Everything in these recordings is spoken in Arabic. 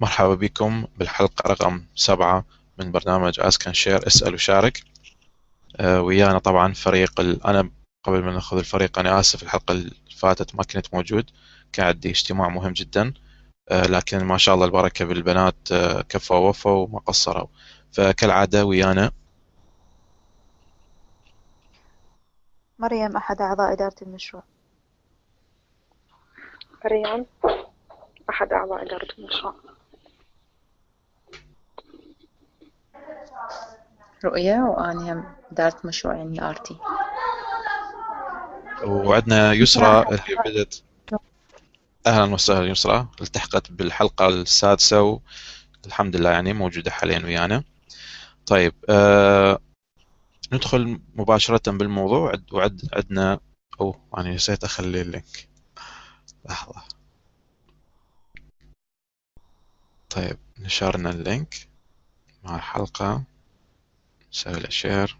مرحبا بكم بالحلقة رقم سبعة من برنامج اسك شير اسأل وشارك. آه، ويانا طبعا فريق ال... أنا قبل ما نأخذ الفريق أنا آسف الحلقة اللي فاتت ما كنت موجود. كان عندي اجتماع مهم جدا. آه، لكن ما شاء الله البركة بالبنات آه، كفوا ووفوا وما قصروا. فكالعادة ويانا. مريم أحد أعضاء إدارة المشروع. مريم أحد أعضاء إدارة المشروع. رؤية وأنا هم إدارة مشروع يعني آرتي وعندنا يسرى اللي بدت أهلا وسهلا يسرى. التحقت بالحلقة السادسة والحمد لله يعني موجودة حاليا ويانا. طيب آه ندخل مباشرة بالموضوع. وعد عندنا أوه أنا نسيت أخلي ال link. لحظة. طيب نشرنا ال link مع الحلقة. نسوي له share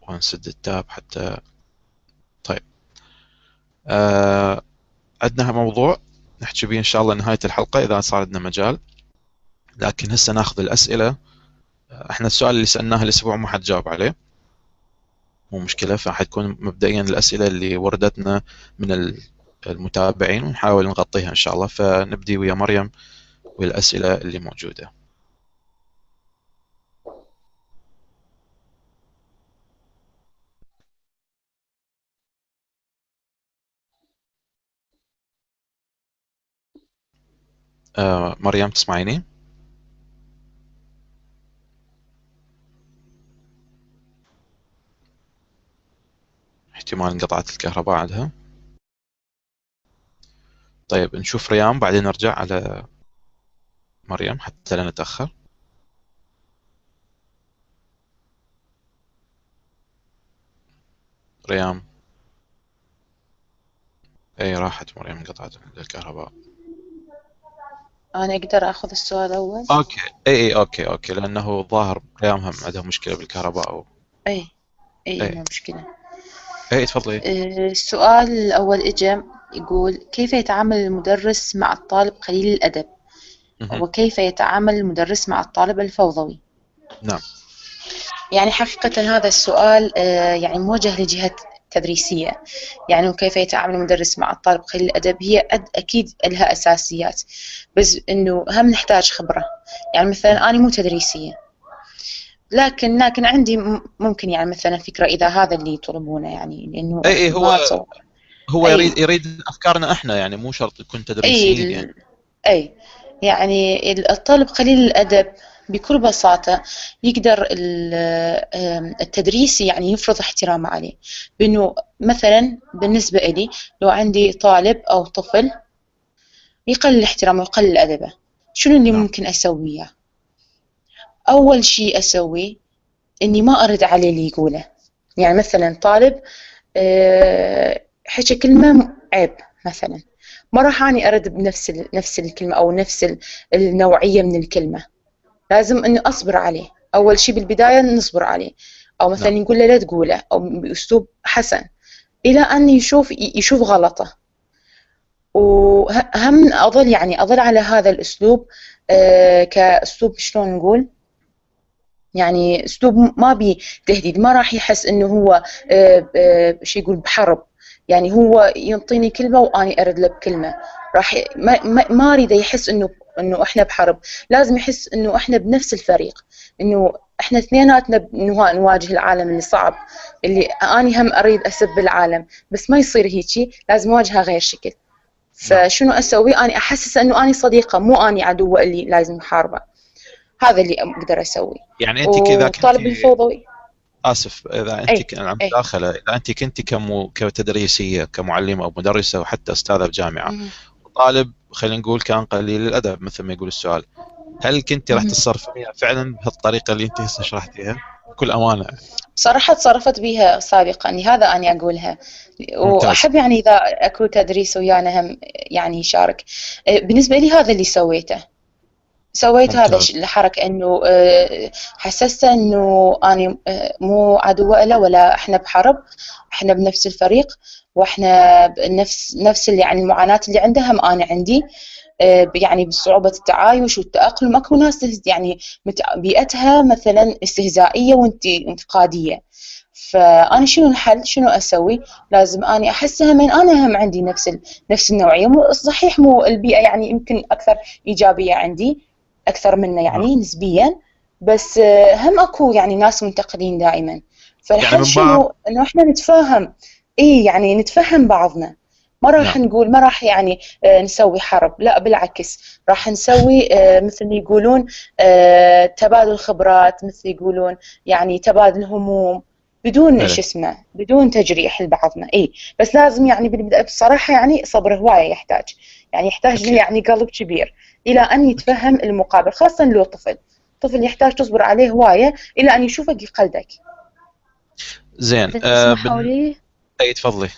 ونسد ال tab حتى طيب. آه عندنا موضوع نحكي به إن شاء الله نهاية الحلقة إذا صار عندنا مجال. لكن هسه ناخذ الأسئلة. إحنا السؤال اللي سألناه الأسبوع ما حد جاوب عليه. مو مشكلة فحتكون مبدئيا الأسئلة اللي وردتنا من المتابعين ونحاول نغطيها إن شاء الله. فنبدي ويا مريم والاسئله اللي موجودة. آه مريم تسمعيني؟ احتمال انقطعت الكهرباء عندها طيب نشوف ريان بعدين نرجع على مريم حتى لا نتأخر. ريان أي راحت مريم انقطعت الكهرباء. أنا أقدر أخذ السؤال أول؟ okay. إي إي okay okay. لأنه ظاهر قيامهم عندهم مشكلة بالكهرباء أو أي أي إيه. مو مشكلة. إي تفضلي. آه، السؤال الأول إجا يقول كيف يتعامل المدرس مع الطالب قليل الأدب؟ مهم. وكيف يتعامل المدرس مع الطالب الفوضوي؟ نعم. يعني حقيقة هذا السؤال آه، يعني موجه لجهة تدريسية. يعني وكيف يتعامل المدرس مع الطالب قليل الأدب هي أد- أكيد لها أساسيات. بس إنه هم نحتاج خبرة. يعني مثلا أنا مو تدريسية. لكن لكن عندي ممكن يعني مثلا فكرة إذا هذا اللي يطلبونه يعني لأنه إي ما هو أتصور. هو أي. يريد يريد أفكارنا إحنا يعني مو شرط يكون تدريسيين أي يعني. أي. يعني الطالب قليل الأدب بكل بساطة يقدر التدريس يعني يفرض احترامه عليه. بأنه مثلا بالنسبة إلي لو عندي طالب أو طفل يقلل احترامه ويقلل أدبه شنو اللي نعم. ممكن أسويه أول شيء أسويه إني ما أرد عليه اللي يقوله. يعني مثلا طالب آه، حكى كلمة عيب مثلا ما راح أني أرد بنفس نفس الكلمة أو نفس ال- النوعية من الكلمة. لازم إنه أصبر عليه. أول شيء بالبداية نصبر عليه. أو مثلا نعم. نقول له لا تقوله. أو بأسلوب حسن. إلى أن يشوف يشوف غلطة. وهم أظل يعني أظل على هذا الأسلوب آه، كأسلوب شلون نقول؟ يعني أسلوب ما بيه تهديد ما راح يحس إنه هو آه، آه، شو يقول بحرب. يعني هو ينطيني كلمة وأني أرد له بكلمة. راح ما ما, ما أريده يحس إنه إنه إحنا بحرب. لازم يحس إنه إحنا بنفس الفريق. إنه إحنا اثنيناتنا نواجه العالم اللي صعب اللي أني هم أريد أسب العالم. بس ما يصير هيجي لازم أواجهه غير شكل. فشنو أسوي؟ أني أحسس إنه أني صديقة مو أني عدوة اللي لازم أحاربه. هذا اللي أقدر أسويه يعني أنت كذا كنت الفوضوي. آسف إذا أنت أي. ك- عم أي. مداخله إذا أنت كنت كمو كتدريسية كمعلمة أو مدرسة وحتى أستاذة بجامعه طالب خلينا نقول كان قليل الأدب مثل ما يقول السؤال. هل كنت راح مم. تتصرفين فعلا بهالطريقة اللي أنت هسه شرحتيها؟ بكل أمانة. صراحة تصرفت بها سابقا. هذا أنا أقولها. ممتاز. وأحب يعني إذا أكو تدريس ويانا هم يعني يشارك. بالنسبة لي هذا اللي سويته. سويت هذا الحركة إنه آه، حسسته إنه أنا آه، مو عدوة له ولا إحنا بحرب إحنا بنفس الفريق وإحنا بنفس نفس اللي يعني المعاناة اللي عنده هم أنا عندي آه، يعني بصعوبة التعايش والتأقلم. أكو ناس يعني بيئتها مثلا استهزائية وانت انتقادية فأنا شنو الحل؟ شنو أسوي؟ لازم أني أحسها من أنا هم عندي نفس. نفس النوعية. مو صحيح مو البيئة يعني يمكن أكثر إيجابية عندي أكثر منه يعني نسبيا بس آه، هم أكو يعني ناس منتقدين دائما. فالحل من شنو؟ إنه إحنا نتفاهم. إيه يعني نتفهم بعضنا. ما راح نعم. نقول ما راح يعني آه، نسوي حرب. لا بالعكس. راح نسوي آه، مثل ما يقولون آه، تبادل خبرات مثل يقولون يعني تبادل هموم. بدون. شو اسمه بدون تجريح لبعضنا. إي بس لازم يعني بالبداية بصراحة يعني صبر هواية يحتاج. يعني يحتاج أكيد. يعني قلب كبير. إلى أن يتفهم المقابل خاصة لو طفل. طفل يحتاج تصبر عليه هواية إلى أن يشوفك يقلدك. زين بن... لي أي تفضلي.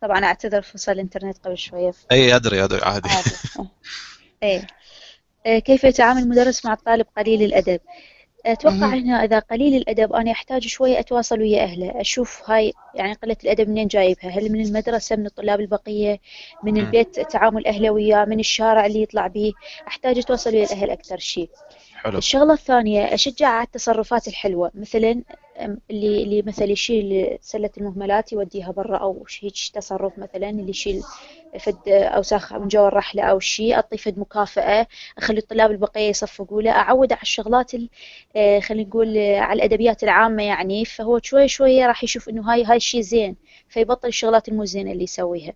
طبعا أعتذر فصل الإنترنت قبل شوية. أي أدري أدري عادي. عادي. آه. إيه. آه، كيف يتعامل المدرس مع الطالب قليل الأدب؟ أتوقع مهم. هنا إذا قليل الأدب أنا أحتاج شوي أتواصل ويا أهله أشوف هاي يعني قلة الأدب منين جايبها هل من المدرسة من الطلاب البقية من مم. البيت تعامل أهله وياه من الشارع اللي يطلع به أحتاج أتواصل ويا الأهل أكثر شيء حلو الشغلة الثانية أشجع على التصرفات الحلوة مثلا اللي اللي مثلا يشيل سلة المهملات يوديها برا أو هيك تصرف مثلا اللي يشيل فد أوساخ من جوا الرحلة أو شيء أعطيه فد مكافأة أخلي الطلاب البقية يصفقوا له أعود على الشغلات ال- آه، خلينا نقول آه، على الأدبيات العامة يعني. فهو شوي شوية راح يشوف إنه هاي هاي الشيء زين فيبطل الشغلات المو زينة اللي يسويها.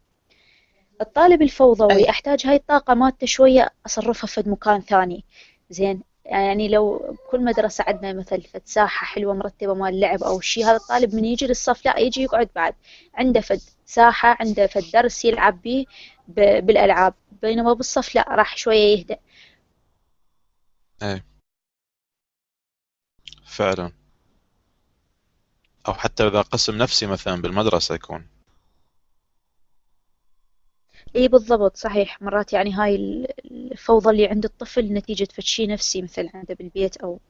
الطالب الفوضوي أي. أحتاج هاي الطاقة مالته شوية أصرفها في مكان ثاني. زين. يعني لو كل مدرسة عندنا مثل ساحة حلوة مرتبة مال لعب أو شيء هذا الطالب من يجي للصف لا يجي يقعد بعد. عنده فد ساحة عنده فد درس يلعب به بالألعاب. بينما بالصف لا راح شوية يهدأ. فعلا. أو حتى إذا قسم نفسي مثلا بالمدرسة يكون. اي بالضبط صحيح. مرات يعني هاي ال- الفوضى اللي عند الطفل نتيجة فد شي نفسي مثل عنده بالبيت أو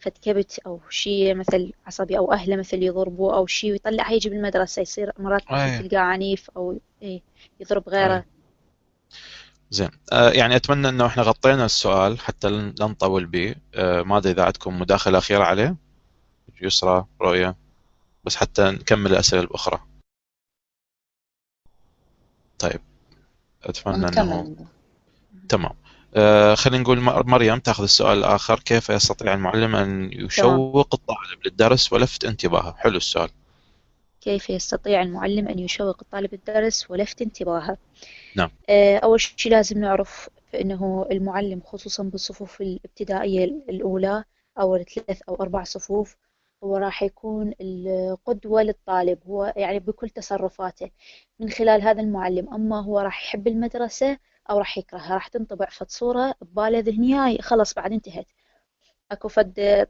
فد كبت أو شي مثل عصبي أو أهله مثل يضربوه أو شي ويطلع يجي بالمدرسة يصير مرات. تلقاه عنيف أو إيه يضرب غيره. أي. زين. آه يعني أتمنى إنه إحنا غطينا السؤال حتى لا نطول به. آه ما أدري إذا عندكم مداخلة أخيرة عليه. يسرى رؤيا بس حتى نكمل الأسئلة الأخرى. طيب. أتمنى أنه تمام. آه خلينا نقول مريم تأخذ السؤال الآخر. كيف يستطيع المعلم أن يشوق الطالب للدرس ولفت انتباهه؟ حلو السؤال. كيف يستطيع المعلم أن يشوق الطالب الدرس ولفت انتباهه؟ نعم. آه، أول شيء لازم نعرف أنه المعلم خصوصا بالصفوف الابتدائية الأولى أو الثلاث أو أربع صفوف هو راح يكون القدوة للطالب هو يعني بكل تصرفاته من خلال هذا المعلم. أما هو راح يحب المدرسة أو راح يكرهها راح تنطبع فد صورة ببالة ذهنية خلص بعد انتهت. أكو فد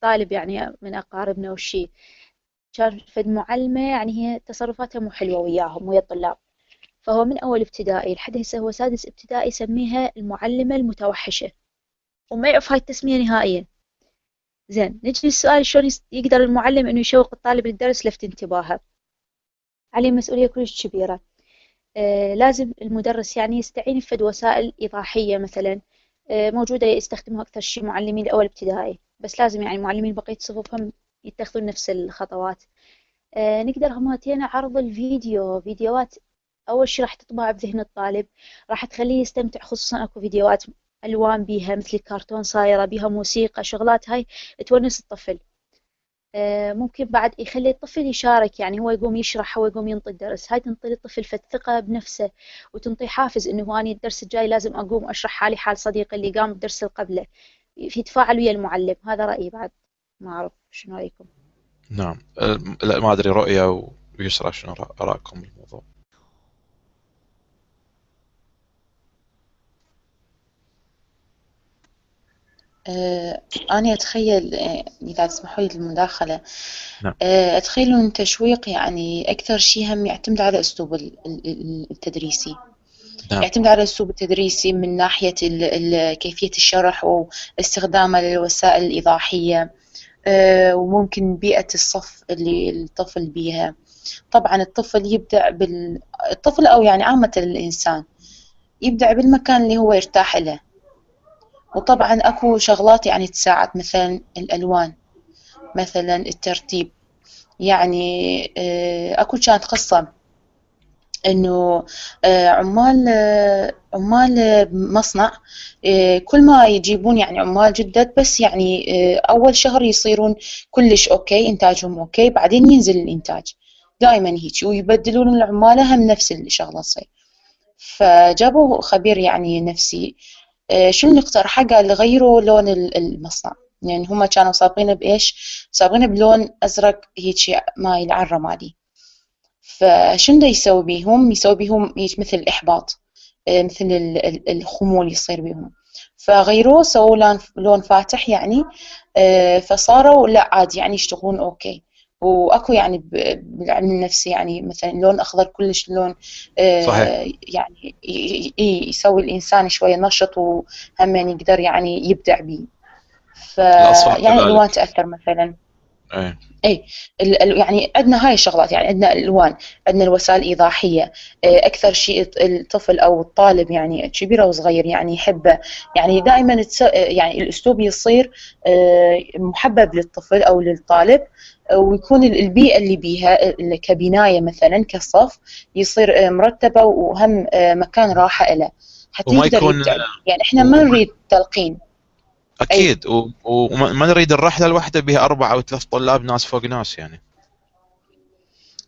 طالب يعني من أقاربنا وشي. كان فد معلمة يعني هي تصرفاتها مو حلوة وياهم ويا الطلاب. فهو من أول ابتدائي لحد هسه هو سادس ابتدائي يسميها المعلمة المتوحشة. وما يعرف هاي التسمية نهائيا. زين نجي للسؤال شلون يقدر المعلم إنه يشوق الطالب للدرس لفت انتباهه؟ عليه مسؤولية كلش كبيرة. آه لازم المدرس يعني يستعين بفد وسائل إيضاحية مثلا. آه موجودة يستخدموها أكثر شيء معلمين الأول ابتدائي. بس لازم يعني معلمين بقية الصفوف هم يتخذون نفس الخطوات. آه نقدر هماتين عرض الفيديو فيديوهات. أول شي راح تطبع بذهن الطالب. راح تخليه يستمتع خصوصا أكو فيديوهات ألوان بيها مثل الكرتون صايرة بيها موسيقى شغلات هاي تونس الطفل. آه، ممكن بعد يخلي الطفل يشارك يعني هو يقوم يشرح هو يقوم ينطي الدرس. هاي تنطي للطفل فالثقة بنفسه وتنطي حافز إنه أنا الدرس الجاي لازم أقوم أشرح حالي حال صديقي اللي قام بالدرس اللي قبله. في تفاعل ويا المعلم. هذا رأيي بعد. ما أعرف شنو رأيكم. نعم. آه، لا ما أدري رؤيا ويسرى شنو ارائكم بالموضوع. أنا أتخيل آه، إذا تسمحوا لي المداخلة نعم. آه، أتخيل أن التشويق يعني أكثر شيء هم يعتمد على أسلوب ال- ال- ال- التدريسي نعم. يعتمد على الأسلوب التدريسي من ناحية ال- ال- كيفية الشرح واستخدامه للوسائل الإيضاحية آه، وممكن بيئة الصف اللي الطفل بيها طبعا الطفل يبدع بال الطفل أو يعني عامة الإنسان يبدع بالمكان اللي هو يرتاح له وطبعا أكو شغلات يعني تساعد مثلا الألوان مثلا الترتيب. يعني آه، أكو كانت قصة إنه آه، عمال آه، عمال مصنع كل ما يجيبون يعني عمال جدد بس يعني أول شهر يصيرون كلش okay إنتاجهم okay بعدين ينزل الإنتاج دائما هيك ويبدلون العمالة هم نفس الشغلة تصير. فجابوا خبير يعني نفسي شنو اللي اقترحه قال غيروا لون ال- المصنع. يعني هم كانوا صابغينه بإيش؟ صابغينه بلون أزرق هيك مايل على الرمادي فشنو دا يسوي بيهم؟ يسوي بيهم هيك مثل الإحباط آه، مثل ال- ال- الخمول يصير بيهم. فغيروه سووا لون لون فاتح يعني آه، فصاروا لا عادي يعني يشتغلون أوكي. وأكو يعني ب- بالعلم النفسي يعني مثلا لون أخضر كلش لون آه، صحيح. يعني ي- يسوي الإنسان شوية نشط وهم يعني يقدر يعني يبدع به ف يعني. الالوان تأثر مثلا ال- ال- يعني عندنا هاي الشغلات يعني عندنا الألوان عندنا الوسائل الإيضاحية آه، أكثر شيء الطفل أو الطالب يعني كبير أو صغير يعني يحبه يعني دائما تس- يعني الأسلوب يصير آه، محبب للطفل أو للطالب ويكون ال- البيئة اللي بيها كبناية مثلا كصف يصير مرتبة وهم مكان راحة له حتى وما يقدر يكون- يعني إحنا ما نريد تلقين. أكيد. و- وما ما نريد الرحلة الواحدة بها أربع أو ثلاث طلاب ناس فوق ناس يعني.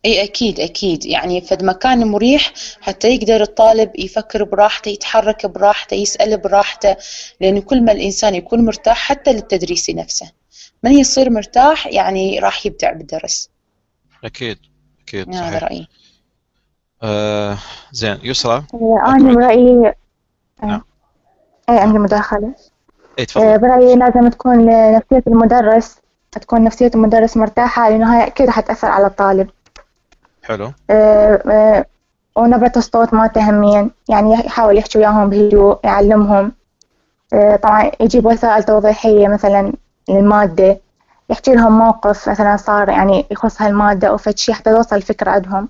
أي أكيد أكيد. يعني فد مكان مريح حتى يقدر الطالب يفكر براحته يتحرك براحته يسأل براحته لأن كل ما الإنسان يكون مرتاح حتى للتدريس نفسه. من يصير مرتاح يعني راح يبدع بالدرس. أكيد أكيد هذا صحيح. رأيي. آه زين يسرى. أنا برأيي نعم. أي عندي مداخلة. اي آه، تفضل. برأيي لازم تكون نفسية المدرس تكون نفسية المدرس مرتاحة لأنه هاي أكيد حتأثر على الطالب. حلو. آه، آه، ونبرة الصوت مالته همين يعني يحاول يحكي وياهم بهدوء يعلمهم. آه، طبعا يجيب وسائل توضيحية مثلا للمادة يحكي لهم موقف مثلا صار يعني يخص هالمادة أو فد شي حتى توصل الفكرة عندهم.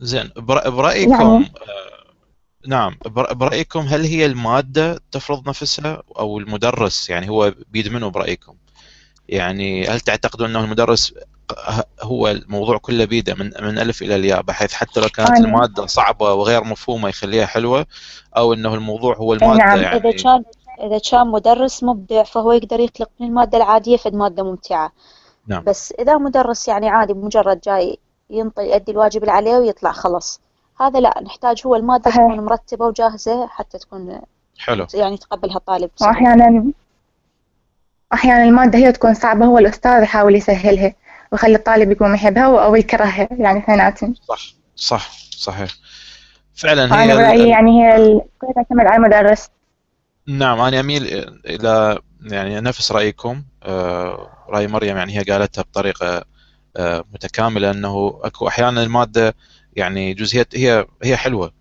زين برأ- برأيكم يعني- آه نعم. بر- برأيكم هل هي المادة تفرض نفسها أو المدرس؟ يعني هو بيد منه برأيكم. يعني هل تعتقدون أنه المدرس هو الموضوع كله بيده من من ألف إلى الياء بحيث حتى لو كانت أنا- المادة صعبة وغير مفهومة يخليها حلوة أو أنه الموضوع هو المادة نعم، إذا يعني كان إذا كان مدرس مبدع فهو يقدر يخلق من المادة العادية فد مادة ممتعة. نعم. بس إذا مدرس يعني عادي مجرد جاي ينطي يؤدي الواجب اللي عليه ويطلع خلاص. هذا لا نحتاج هو المادة صحيح. تكون مرتبة وجاهزة حتى تكون حلو. يعني يتقبلها الطالب. وأحيانا أحيانا المادة هي تكون صعبة هو الأستاذ يحاول يسهلها ويخلي الطالب يكون يحبها أو يكرهها يعني اثنيناتهم. صح صح صحيح. فعلا هي أنا ال- برأيي يعني هي تعتمد على المدرس؟ نعم أنا أميل إلى يعني نفس رأيكم. آه، رأي مريم يعني هي قالتها بطريقة آه، متكاملة أنه أكو أحيانا المادة يعني جزئيات هي هي حلوة.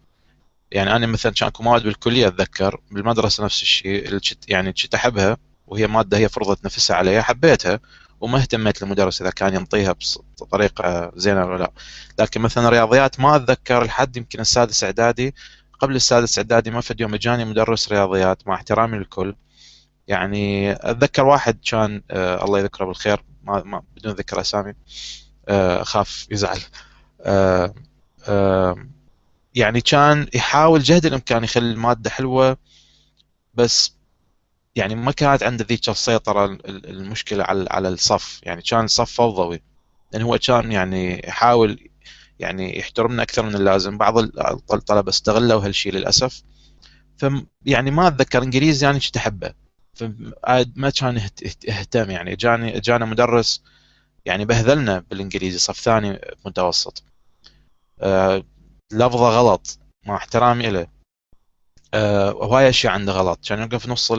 يعني أنا مثلا كان أكو مواد بالكلية أتذكر بالمدرسة نفس الشيء يعني كنت أحبها وهي مادة هي فرضت نفسها عليها حبيتها وما اهتميت المدرس إذا كان ينطيها بطريقة زينة ولا لا. لكن مثلا الرياضيات ما أتذكر لحد يمكن السادس إعدادي. قبل السادس إعدادي ما فد يوم إجاني مدرس رياضيات مع احترامي للكل. يعني أتذكر واحد كان آه الله يذكره بالخير ما, ما بدون ذكر أسامي آه يزعل. آه يعني كان يحاول جهد الإمكان يخلي المادة حلوة بس يعني ما كانت عنده ذيك السيطرة ال- ال- المشكلة على على الصف. يعني كان الصف فوضوي لأن هو كان يعني يحاول يعني يحترمنا أكثر من اللازم. بعض الطلبة استغلوا هالشيء للأسف. ف يعني ما أتذكر إنجليزي يعني كنت أحبه. فعاد ما كان يهتم. يعني جاني جانا مدرس يعني بهذلنا بالإنجليزي صف ثاني متوسط. لفظه غلط مع احترامي له. آه وهاي أشياء عنده غلط. كان يوقف نص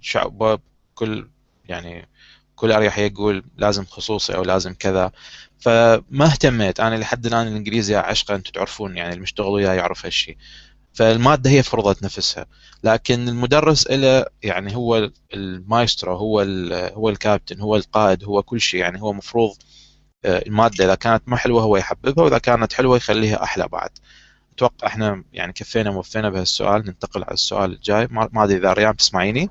الشعب كل يعني كل أريحية يقول لازم خصوصي أو لازم كذا. فما اهتميت. أنا لحد الآن الإنجليزي أعشقه أنتم تعرفون يعني المشتغل وياه يعرف هالشيء فالمادة هي فرضت نفسها. لكن المدرس له يعني هو المايسترو هو هو الكابتن هو القائد هو كل شيء. يعني هو مفروض آه، المادة إذا كانت ما حلوة هو يحببها وإذا كانت حلوة يخليها أحلى بعد. أتوقع إحنا يعني كفينا ووفينا بهالسؤال ننتقل على السؤال الجاي. ما أدري إذا ريان تسمعيني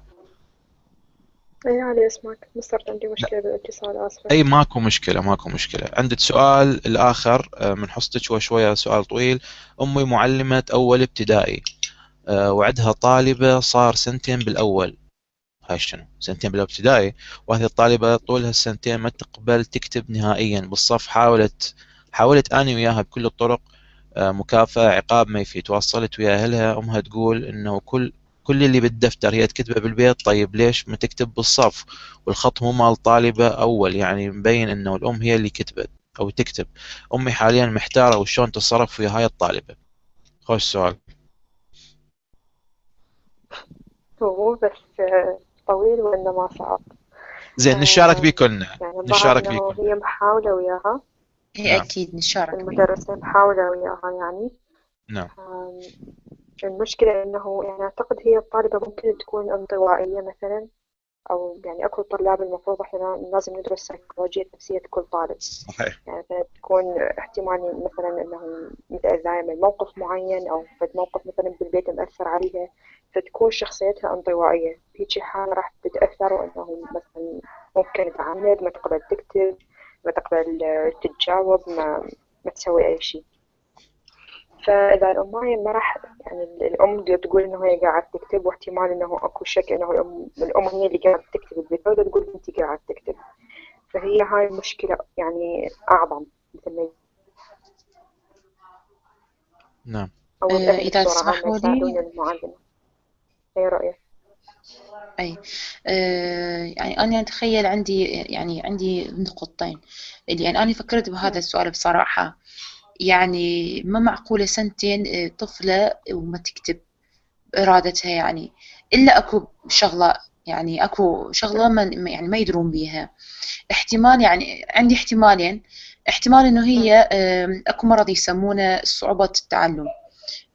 إي علي أسمعك. بس صارت عندي مشكلة بالاتصال آسفة. إي ماكو مشكلة ماكو مشكلة. عندك سؤال الآخر آه، من حصتك هو شوية سؤال طويل. أمي معلمة أول ابتدائي آه، وعدها طالبة صار سنتين بالأول. هاي شنو سنتين بالابتدائي وهذه الطالبة طول هالسنتين ما تقبل تكتب نهائيا. بالصف حاولت حاولت أني وياها بكل الطرق آه، مكافأة عقاب ما يفيد. تواصلت ويا أهلها. أمها تقول إنه كل كل اللي بالدفتر هي تكتبه بالبيت. طيب ليش ما تكتب بالصف؟ والخط مو مال طالبة أول. يعني مبين إنه الأم هي اللي كتبت أو تكتب. أمي حاليا محتارة وشون تتصرف ويا هاي الطالبة. خوش سؤال. هو بس طويل وإنه ما صعب. زين نشارك بيه كلنا يعني نشارك بيه هي محاولة وياها. هي نعم. أكيد نشارك المدرسة محاولة وياها يعني. نعم. المشكلة إنه يعني أعتقد هي الطالبة ممكن تكون انطوائية مثلا أو يعني أكو طلاب المفروض إحنا لازم ندرس سيكولوجية نفسية كل طالب. صحيح. يعني تكون احتمال مثلا إنه متأذية من موقف معين أو فد موقف مثلا بالبيت مأثر عليها. فتكون شخصيتها انطوائية. هيجي حالة راح تتأثر وإنه مثلا ممكن تعاند ما تقبل تكتب ما تقبل تتجاوب ما ما تسوي أي شيء فإذا الأم ما راح يعني الأم تقول إنه هي قاعدة تكتب واحتمال إنه أكو شك إنه الأم الأم هي اللي قاعدة تكتب البيت تقول أنت قاعدة تكتب. فهي هاي المشكلة يعني أعظم مثل ما نعم. أو آه، إذا تسمحوا لي أي رأيك؟ أي آه يعني أنا أتخيل عندي يعني عندي نقطتين. يعني أنا فكرت بهذا السؤال بصراحة. يعني ما معقولة سنتين آه، طفلة وما تكتب إرادتها يعني. إلا أكو شغلة يعني أكو شغلة ما يعني ما يدرون بيها. احتمال يعني عندي احتمالين. احتمال إنه هي أكو مرض يسمونه صعوبة التعلم.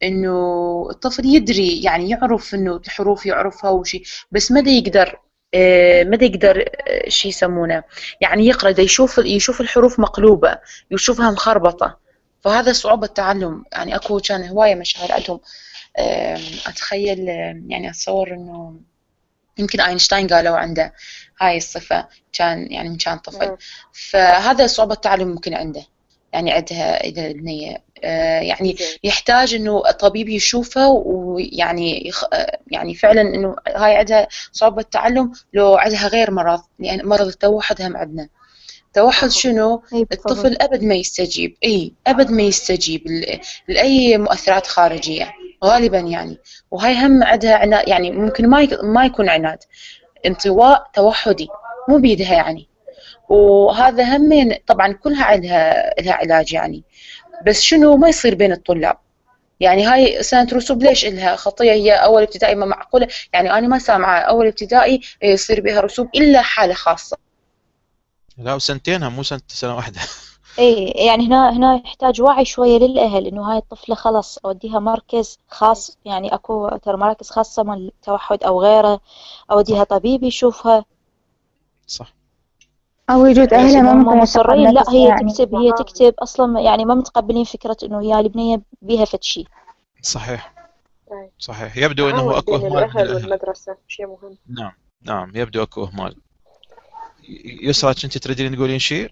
إنه الطفل يدري يعني يعرف إنه الحروف يعرفها وشي بس ما يقدر آه، ما يقدر آه، شي يسمونه. يعني يقرأ يشوف يشوف الحروف مقلوبة يشوفها مخربطة. فهذا صعوبة التعلم. يعني أكو كان هواية مشاعر عندهم. أتخيل يعني أتصور إنه يمكن أينشتاين قالوا عنده هاي الصفة كان يعني من كان طفل. فهذا صعوبة التعلم ممكن عنده. يعني عندها إذا البنية آه، يعني يحتاج إنه الطبيب يشوفه ويعني يعني فعلا إنه هاي عندها صعوبة تعلم لو عندها غير مرض لأن يعني مرض التوحد هم عندنا. توحد شنو؟ الطفل أبد ما يستجيب. إي أبد ما يستجيب لأي مؤثرات خارجية غالبا يعني. وهاي هم عندها عناد يعني ممكن ما ما يكون عناد. انطواء توحدي مو بيدها يعني. وهذا هم طبعا كلها عندها لها علاج يعني. بس شنو ما يصير بين الطلاب؟ يعني هاي سنة رسوب ليش إلها خطية؟ هي أول ابتدائي ما معقولة. يعني أنا ما سامعة أول ابتدائي يصير بها رسوب إلا حالة خاصة. لا وسنتينها مو سنة سنة واحدة. إيه يعني هنا هنا يحتاج وعي شوية للأهل إنه هاي الطفلة خلص أوديها مركز خاص. يعني أكو ترى مراكز خاصة من التوحد أو غيره أوديها طبيب يشوفها. صح. أو يوجد أهلها ما مصرين لا هي يعني. تكتب هي تكتب أصلا يعني ما متقبلين فكرة إنه هي البنية بيها فد شيء صحيح. صحيح. يبدو إنه أكو أهمال من الاهل والمدرسة شيء مهم. نعم. نعم يبدو أكو أهمال. يسرى كنت تريدين تقولين شيء؟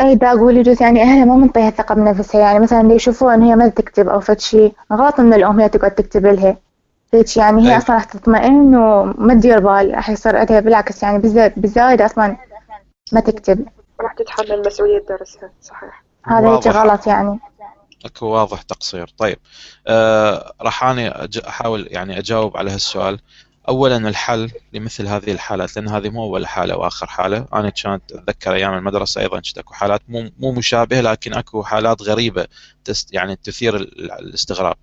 أي دا أقول يجوز يعني أهلها ما منطيها ثقة بنفسها يعني مثلا اللي يشوفوا إن هي ما تكتب أو فد شيء غلط إن الأم هي تقعد تكتب لها. هيك يعني هي أي. أصلا راح تطمئن وما تدير بال. راح يصير عندها بالعكس يعني بالزايد أصلا ما تكتب. راح تتحمل مسؤولية درسها صحيح. هذا هيك غلط يعني. أكو واضح تقصير. طيب آه راح اني أحاول يعني أجاوب على هالسؤال. اولا الحل لمثل هذه الحالات لأن هذه مو أول حالة وآخر حالة. أنا كانت أتذكر أيام المدرسة أيضا كنت أكو حالات مو مو مشابهة لكن أكو حالات غريبة تست يعني تثير الاستغراب.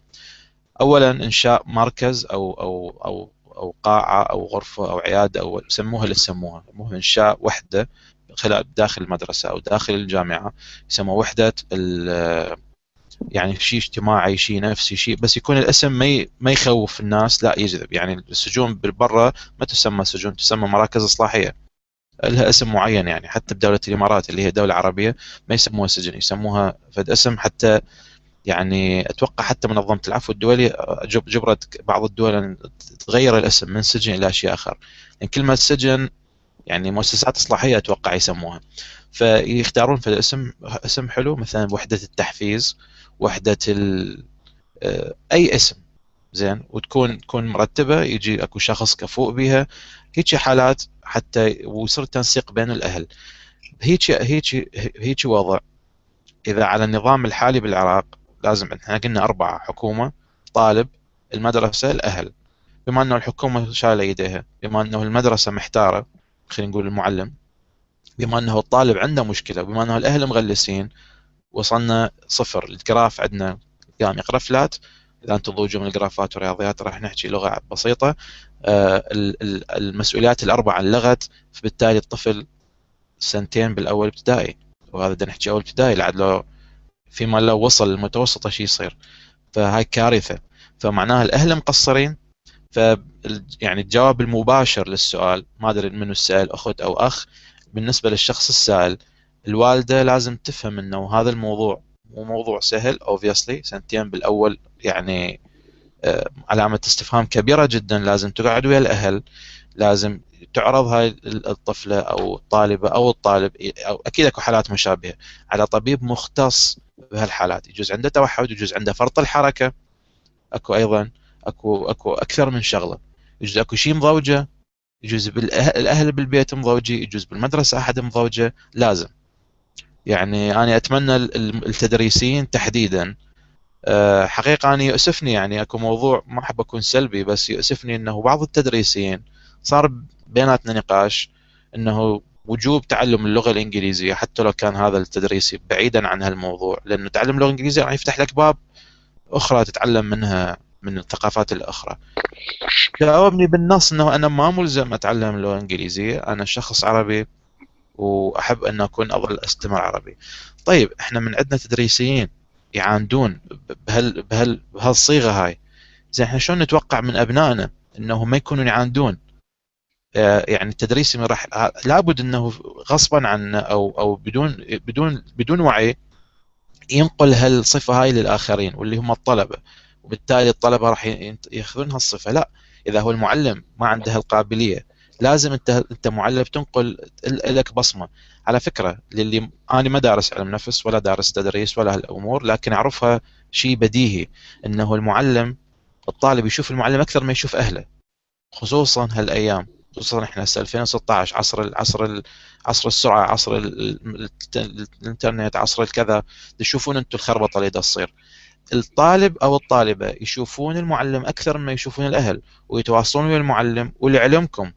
اولا إنشاء مركز أو أو أو أو قاعة أو غرفة أو عيادة أو سموها اللي سموها. إنشاء وحدة. خلال داخل المدرسة أو داخل الجامعة يسموها وحدة يعني شيء اجتماعي شيء نفسي شيء بس يكون الاسم ما ما يخوف الناس لا يجذب. يعني السجون بالبرة ما تسمى سجون تسمى مراكز إصلاحية. لها اسم معين يعني حتى بدولة الإمارات اللي هي دولة عربية ما يسموها سجن يسموها فد اسم حتى يعني أتوقع حتى منظمة العفو الدولي جبرت بعض الدول أن تغير الاسم من سجن إلى شيء آخر. يعني كلمة سجن يعني مؤسسات إصلاحية أتوقع يسموها. فيختارون في الاسم اسم حلو مثلا وحدة التحفيز وحدة ال... آه، أي اسم. زين؟ وتكون تكون مرتبة يجي أكو شخص كفؤ بها هيك حالات حتى ويصير تنسيق بين الأهل. هيك هيك هيك وضع. إذا على النظام الحالي بالعراق لازم إحنا قلنا أربعة حكومة طالب المدرسة الأهل. بما أنه الحكومة شايلة يديها بما أنه المدرسة محتارة خلينا نقول المعلم بما إنه الطالب عنده مشكلة بما إنه الأهل مغلسين وصلنا صفر. الجراف عندنا قام يقرأ فلات إذا أنتم تضوجوا من الجرافات والرياضيات راح نحكي لغة بسيطة. آه، المسؤوليات الأربعة انلغت فبالتالي الطفل سنتين بالأول ابتدائي. وهذا بدنا نحكي أول ابتدائي لعد لو فيما لو وصل المتوسطه شيء يصير. فهاي كارثة. فمعناها الأهل مقصرين ف يعني الجواب المباشر للسؤال ما أدري منو السائل أخت أو أخ بالنسبة للشخص السائل الوالدة لازم تفهم إنه هذا الموضوع مو موضوع سهل اوبسلي سنتين بالأول يعني آه، علامة استفهام كبيرة جدا لازم تقعد ويا الأهل لازم تعرض هاي الطفلة أو الطالبة أو الطالب أو أكيد أكو حالات مشابهة على طبيب مختص بهالحالات يجوز عنده توحد يجوز عنده فرط الحركة أكو أيضا. اكو اكو أكثر من شغلة. يجوز اكو شيء مضوجه يجوز الاهل بالبيت مضوجي يجوز بالمدرسة احد مضوجه لازم. يعني أنا أتمنى التدريسيين تحديدا. آه، حقيقة أنا يؤسفني يعني أكو موضوع ما أحب أكون سلبي بس يؤسفني إنه بعض التدريسيين صار بيناتنا نقاش إنه وجوب تعلم اللغة الإنجليزية حتى لو كان هذا التدريسي بعيدا عن هالموضوع لأنه تعلم اللغة الإنجليزية راح يفتح لك باب أخرى تتعلم منها من الثقافات الأخرى. جاوبني بالنص إنه أنا ما ملزم أتعلم اللغة الإنجليزية، أنا شخص عربي وأحب أن أكون أظل أستمر عربي. طيب إحنا من عندنا تدريسيين يعاندون بهال بهال بهالصيغة هاي. زين إحنا شلون نتوقع من أبنائنا إنه ما يكونون يعاندون؟ آه، يعني التدريس راح لابد إنه غصبا عنه أو أو بدون بدون بدون وعي ينقل هالصفة هاي للآخرين واللي هم الطلبة وبالتالي الطلبة راح ياخذون هالصفة. لا إذا هو المعلم ما عنده القابلية لازم أنت أنت معلم تنقل لك بصمة. على فكرة للي أنا ما دارس علم نفس ولا دارس تدريس ولا هالأمور لكن أعرفها شيء بديهي إنه المعلم الطالب يشوف المعلم أكثر ما يشوف أهله. خصوصا هالأيام خصوصا إحنا هسه 2016 عصر العصر عصر السرعة عصر الإنترنت عصر الكذا تشوفون أنتم الخربطة اللي تصير. الطالب أو الطالبة يشوفون المعلم أكثر مما يشوفون الأهل ويتواصلون ويا المعلم ولعلمكم.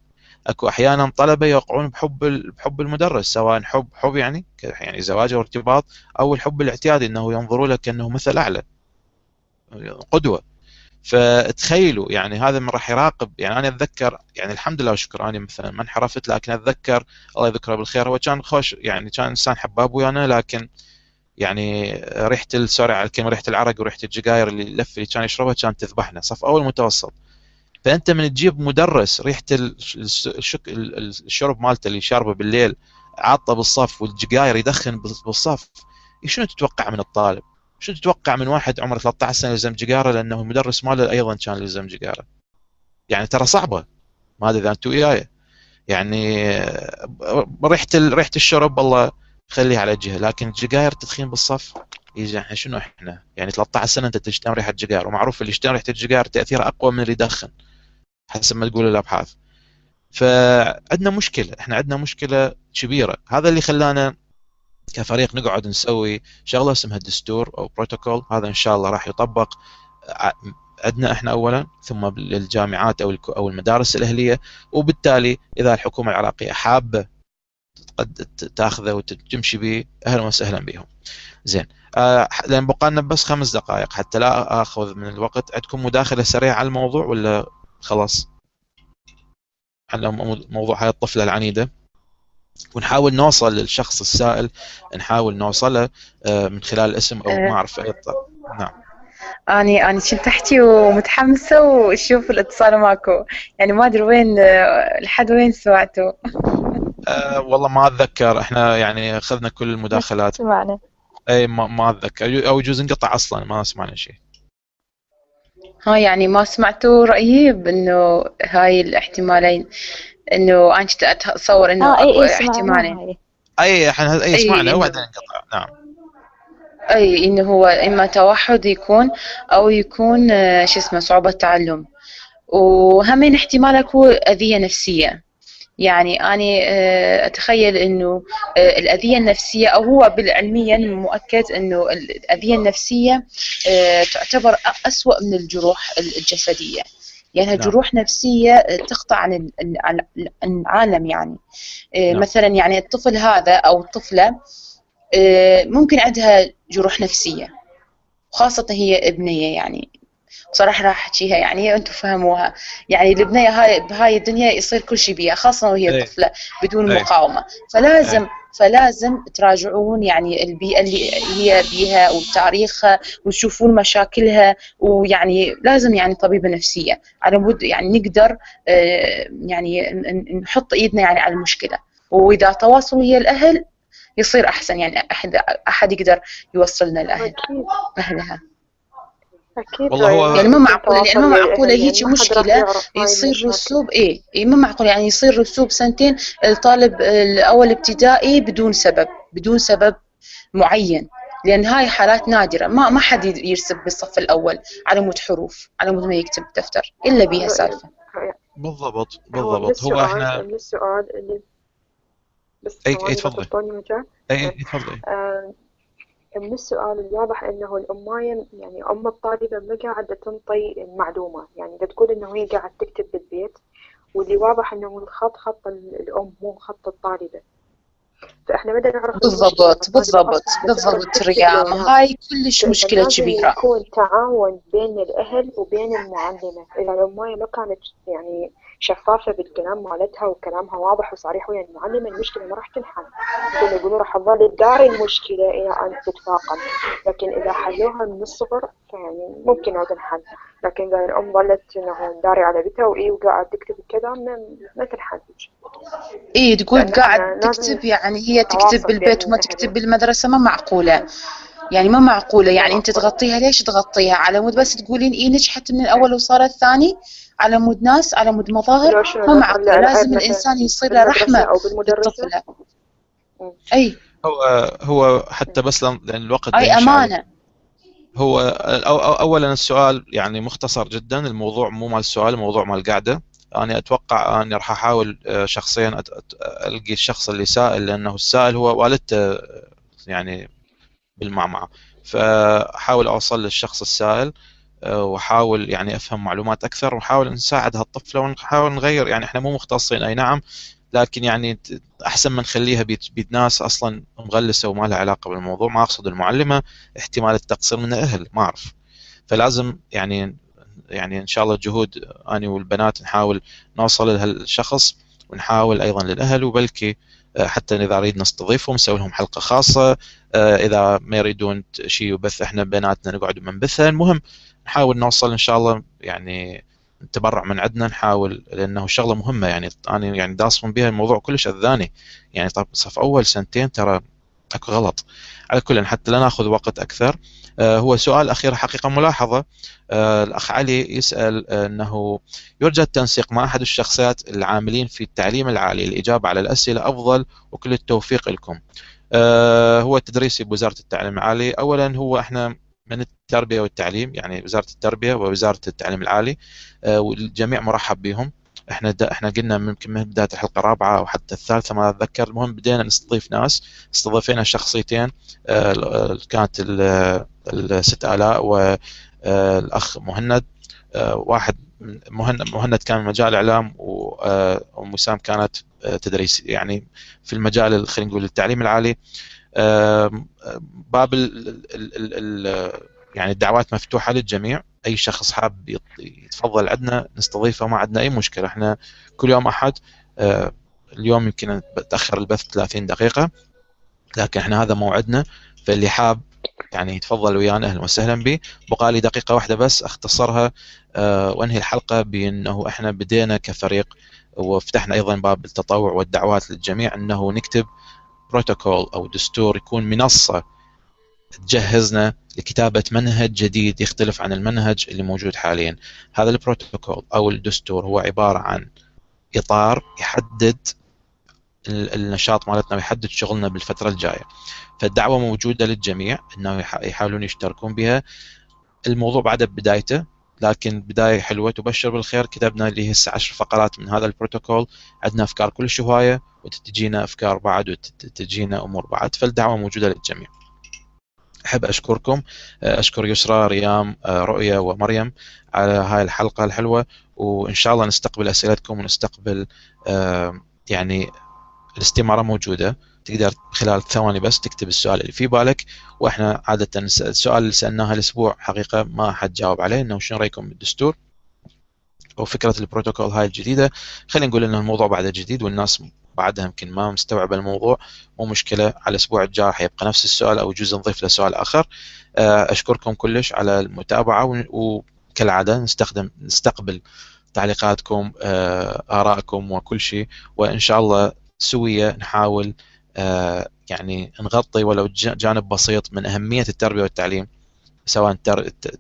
أكو أحيانا طلبة يوقعون بحب بحب المدرس سواء حب حب يعني يعني زواج أو ارتباط أو الحب الاعتيادي إنه ينظروا له كانه مثل أعلى قدوة. فتخيلوا يعني هذا من راح يراقب يعني أنا أتذكر يعني الحمد لله والشكر أنا مثلا ما انحرفت لكن أتذكر الله يذكره بالخير هو كان خوش يعني كان إنسان حباب ويانا لكن يعني ريحة سوري على الكلمة ريحه العرق وريحة الجقاير اللي اللف اللي كان يشربها كانت تذبحنا صف أول متوسط. فأنت من تجيب مدرس ريحة الشك الشرب مالته اللي شاربه بالليل عاطه بالصف والجقاير يدخن بالصف شنو تتوقع من الطالب؟ شو تتوقع من واحد عمره 13 سنة يلزم جقاره؟ لأنه المدرس ماله أيضا كان يلزم جقاره. يعني ترى صعبة. ما أدري إذا أنتم وياي. يعني ريحة ريحة الشرب والله خليها على جهة لكن الجقاير تدخين بالصف يجي إحنا شنو إحنا؟ يعني 13 سنة أنت تشتم ريحة جقاير ومعروف اللي يشتم ريحة الجقاير تاثيرها أقوى من اللي يدخن حسب ما تقول الأبحاث. فعندنا مشكلة إحنا عندنا مشكلة كبيرة. هذا اللي خلانا كفريق نقعد نسوي شغلة اسمها دستور أو بروتوكول. هذا إن شاء الله راح يطبق. عندنا إحنا اولا ثم للجامعات أو أو المدارس الأهلية وبالتالي إذا الحكومة العراقية حابة قد تاخذه وتمشي به أهلا وسهلا بهم. زين. آه لأن بقى لنا بس خمس دقائق حتى لا آخذ من الوقت. عندكم مداخلة سريعة على الموضوع ولا خلاص؟ على مو- موضوع هاي الطفلة العنيدة. ونحاول نوصل للشخص السائل. نحاول نوصله آه، من خلال الاسم أو ما اعرف أي. نعم. اني أني كنت احكي ومتحمسة وأشوف الاتصال ماكو يعني ما أدري وين آه، لحد وين سمعتوا أه والله ما أتذكر. إحنا يعني أخذنا كل المداخلات. سمعنا. إي ما, ما أتذكر. أو يجوز انقطع أصلا ما سمعنا شيء. ها يعني ما سمعتوا رأيي بإنه هاي الاحتمالين إنه أنا كنت أتصور إنه آه إي اكو احتمالين. إي إحنا إي أي، سمعنا إنه- وبعدين انقطع. نعم. إي إنه هو إما توحد يكون أو يكون آه، شو اسمه صعوبة تعلم. وهمين احتمال اكو أذية نفسية. يعني أنا آه، أتخيل إنه آه، الأذية النفسية أو هو بالعلميا مؤكد إنه الأذية النفسية آه، تعتبر أسوأ من الجروح الجسدية يعني نعم. جروح نفسية تقطع عن ال- عن العالم يعني نعم. مثلا يعني الطفل هذا أو الطفلة ممكن عندها جروح نفسية خاصة هي ابنية يعني بصراحة راح أحكيها يعني أنتم فهموها. يعني البنية هاي بهاي الدنيا يصير كل شيء بيها خاصة وهي أي. طفلة بدون أي. مقاومة. فلازم فلازم تراجعون يعني البيئة اللي هي بيها وتاريخها وتشوفون مشاكلها ويعني لازم يعني طبيبة نفسية. على مود يعني نقدر آه، يعني نحط إيدنا يعني على المشكلة. وإذا تواصلوا ويا الأهل يصير أحسن يعني احد أحد يقدر يوصلنا الاهل أكيد. أهلها. أكيد. والله هو- يعني مو معقول يعني يعني هيك ما مشكلة يعرف هاي يصير. رسوب إيه إيه مو معقول يعني يصير رسوب سنتين الطالب الأول ابتدائي بدون سبب بدون سبب معين لأن هاي حالات نادرة. ما ما حد يرسب بالصف الأول على مود حروف على مود ما يكتب دفتر إلا بيها سالفة. بالضبط هو بالضبط. هو السؤال إحنا من السؤال اللي بس. أعطوني مجال اي أي تفضلي آه، من السؤال الواضح إنه الامايه يعني أم الطالبة ما قاعدة تنطي المعلومه يعني دا تقول إنه هي قاعدة تكتب بالبيت واللي واضح إنه الخط خط ال- الأم مو خط الطالبة فإحنا بدنا نعرف. بالضبط بالضبط بالضبط ريام. هاي كلش مشكلة فلازم كبيرة يكون تعاون بين الأهل وبين المعلمة إذا الأماية ما كانت يعني شفافة بالكلام مالتها وكلامها واضح وصريح. ويا المعلمة المشكلة ما راح تنحل. يقولوا يقولوا راح تظل تداري المشكلة إلى أن تتفاقم. لكن إذا حلوها من الصغر فيعني ممكن أن تنحل لكن إذا الأم ظلت إنه داري على بيتها وإيه وقاعد تكتب كذا ما, ما تنحل. إيه تقول قاعد تكتب يعني هي تكتب بالبيت وما. تكتب بالمدرسة ما معقولة. يعني ما معقولة يعني أنت تغطيها ليش تغطيها؟ على مود بس تقولين إيه نجحت من الأول وصارت ثاني على مود ناس على مود مظاهر ما طلع لازم الإنسان يصير له بالطفلة مم. أي. هو هو حتى بس لأن لأن الوقت أي. أمانة. هو أو أو اولا السؤال يعني مختصر جدا الموضوع مو مال السؤال الموضوع مال القعده أنا أتوقع أني راح أحاول آه، شخصيا أت- أت- ألقي الشخص اللي سائل لأنه السائل هو والدته يعني بالمعمعة. فاحاول أوصل للشخص السائل آه، واحاول يعني أفهم معلومات أكثر ونحاول نساعد هالطفلة ونحاول نغير يعني إحنا مو مختصين أي نعم لكن يعني أحسن ما نخليها بيد, ناس أصلا مغلسة وما لها علاقة بالموضوع. ما أقصد المعلمة احتمال التقصير من الأهل ما أعرف. فلازم يعني يعني إن شاء الله جهود اني والبنات نحاول نوصل لهالشخص ونحاول أيضا للأهل وبلكي حتى إذا نريد نستضيفهم نسوي لهم حلقة خاصة. آه، إذا ما يريدون شيء وبث إحنا بيناتنا نقعد منبثها المهم نحاول نوصل إن شاء الله يعني تبرع من عندنا نحاول لأنه شغلة مهمة. يعني أنا يعني داصم بها الموضوع كلش أذاني. يعني طب صف أول سنتين ترى اكو غلط. على كل حتى لا نأخذ وقت أكثر. آه، هو سؤال أخير حقيقة ملاحظة. آه، الأخ علي يسأل أنه يرجى التنسيق مع أحد الشخصيات العاملين في التعليم العالي. الإجابة على الأسئلة أفضل وكل التوفيق لكم. آه، هو تدريسي بوزاره التعليم العالي. اولا هو إحنا من التربية والتعليم يعني وزارة التربية ووزارة التعليم العالي. والجميع مرحب بهم. إحنا دا إحنا قلنا يمكن من بداية الحلقة الرابعة أو حتى الثالثة ما أتذكر. المهم بدينا نستضيف ناس استضيفينا شخصيتين آه، كانت ال- الست آلاء والاخ مهند. آه، واحد مهند كان مجال الاعلام و- آه، أم وسام كانت آه، تدريس يعني في المجال ال- خلينا نقول التعليم العالي. باب ال ال ال يعني الدعوات مفتوحة للجميع. أي شخص حاب يتفضل عندنا نستضيفه ما عندنا أي مشكلة. إحنا كل يوم أحد آه، اليوم يمكن تأخر البث 30 دقيقة لكن إحنا هذا موعدنا. فاللي حاب يعني يتفضل ويانا أهلا وسهلا به. بقى لي دقيقة واحدة بس أختصرها آه، وأنهي الحلقة بأنه إحنا بدينا كفريق وفتحنا أيضا باب التطوع والدعوات للجميع أنه نكتب بروتوكول أو دستور يكون منصة تجهزنا لكتابة منهج جديد يختلف عن المنهج اللي موجود حاليا. هذا البروتوكول أو الدستور هو عبارة عن إطار يحدد النشاط مالتنا ويحدد شغلنا بالفترة الجاية. فالدعوة موجودة للجميع إنه يحاولون يشتركون بها. الموضوع بعد بدايته لكن بداية حلوة. تبشر بالخير كتبنا اللي هسه عشر فقرات من هذا البروتوكول. عندنا أفكار كلش هواية وتجينا أفكار بعد وتجينا أمور بعد. فالدعوة موجودة للجميع. أحب أشكركم. أشكر يسرى ريام رؤيا ومريم على هاي الحلقة الحلوة وإن شاء الله نستقبل أسئلتكم ونستقبل يعني الاستمارة موجودة. تقدر خلال ثواني بس تكتب السؤال اللي في بالك وإحنا عادة السؤال اللي سألناه الأسبوع حقيقة ما حد جاوب عليه إنه شنو رأيكم بالدستور؟ وفكره البروتوكول هاي الجديدة. خلينا نقول ان الموضوع بعده جديد والناس بعدها يمكن ما مستوعبه الموضوع مو مشكلة على الأسبوع الجاي حيبقى نفس السؤال أو جزء نضيف له سؤال آخر. آه، أشكركم كلش على المتابعة وكالعادة نستخدم نستقبل تعليقاتكم آه، آرائكم وكل شيء وإن شاء الله سوية نحاول آه، يعني نغطي ولو جانب بسيط من أهمية التربية والتعليم سواء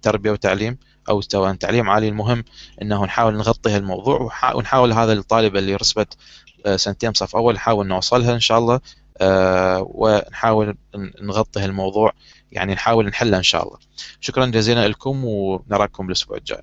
تربية وتعليم أو سواء تعليم عالي. المهم إنه نحاول نغطي هالموضوع ونحاول هذا الطالبه اللي رسبت سنتين صف أول نحاول نوصلها إن شاء الله آه، ونحاول نغطي هالموضوع يعني نحاول نحله إن شاء الله. شكرا جزيلا لكم ونراكم الأسبوع الجاي.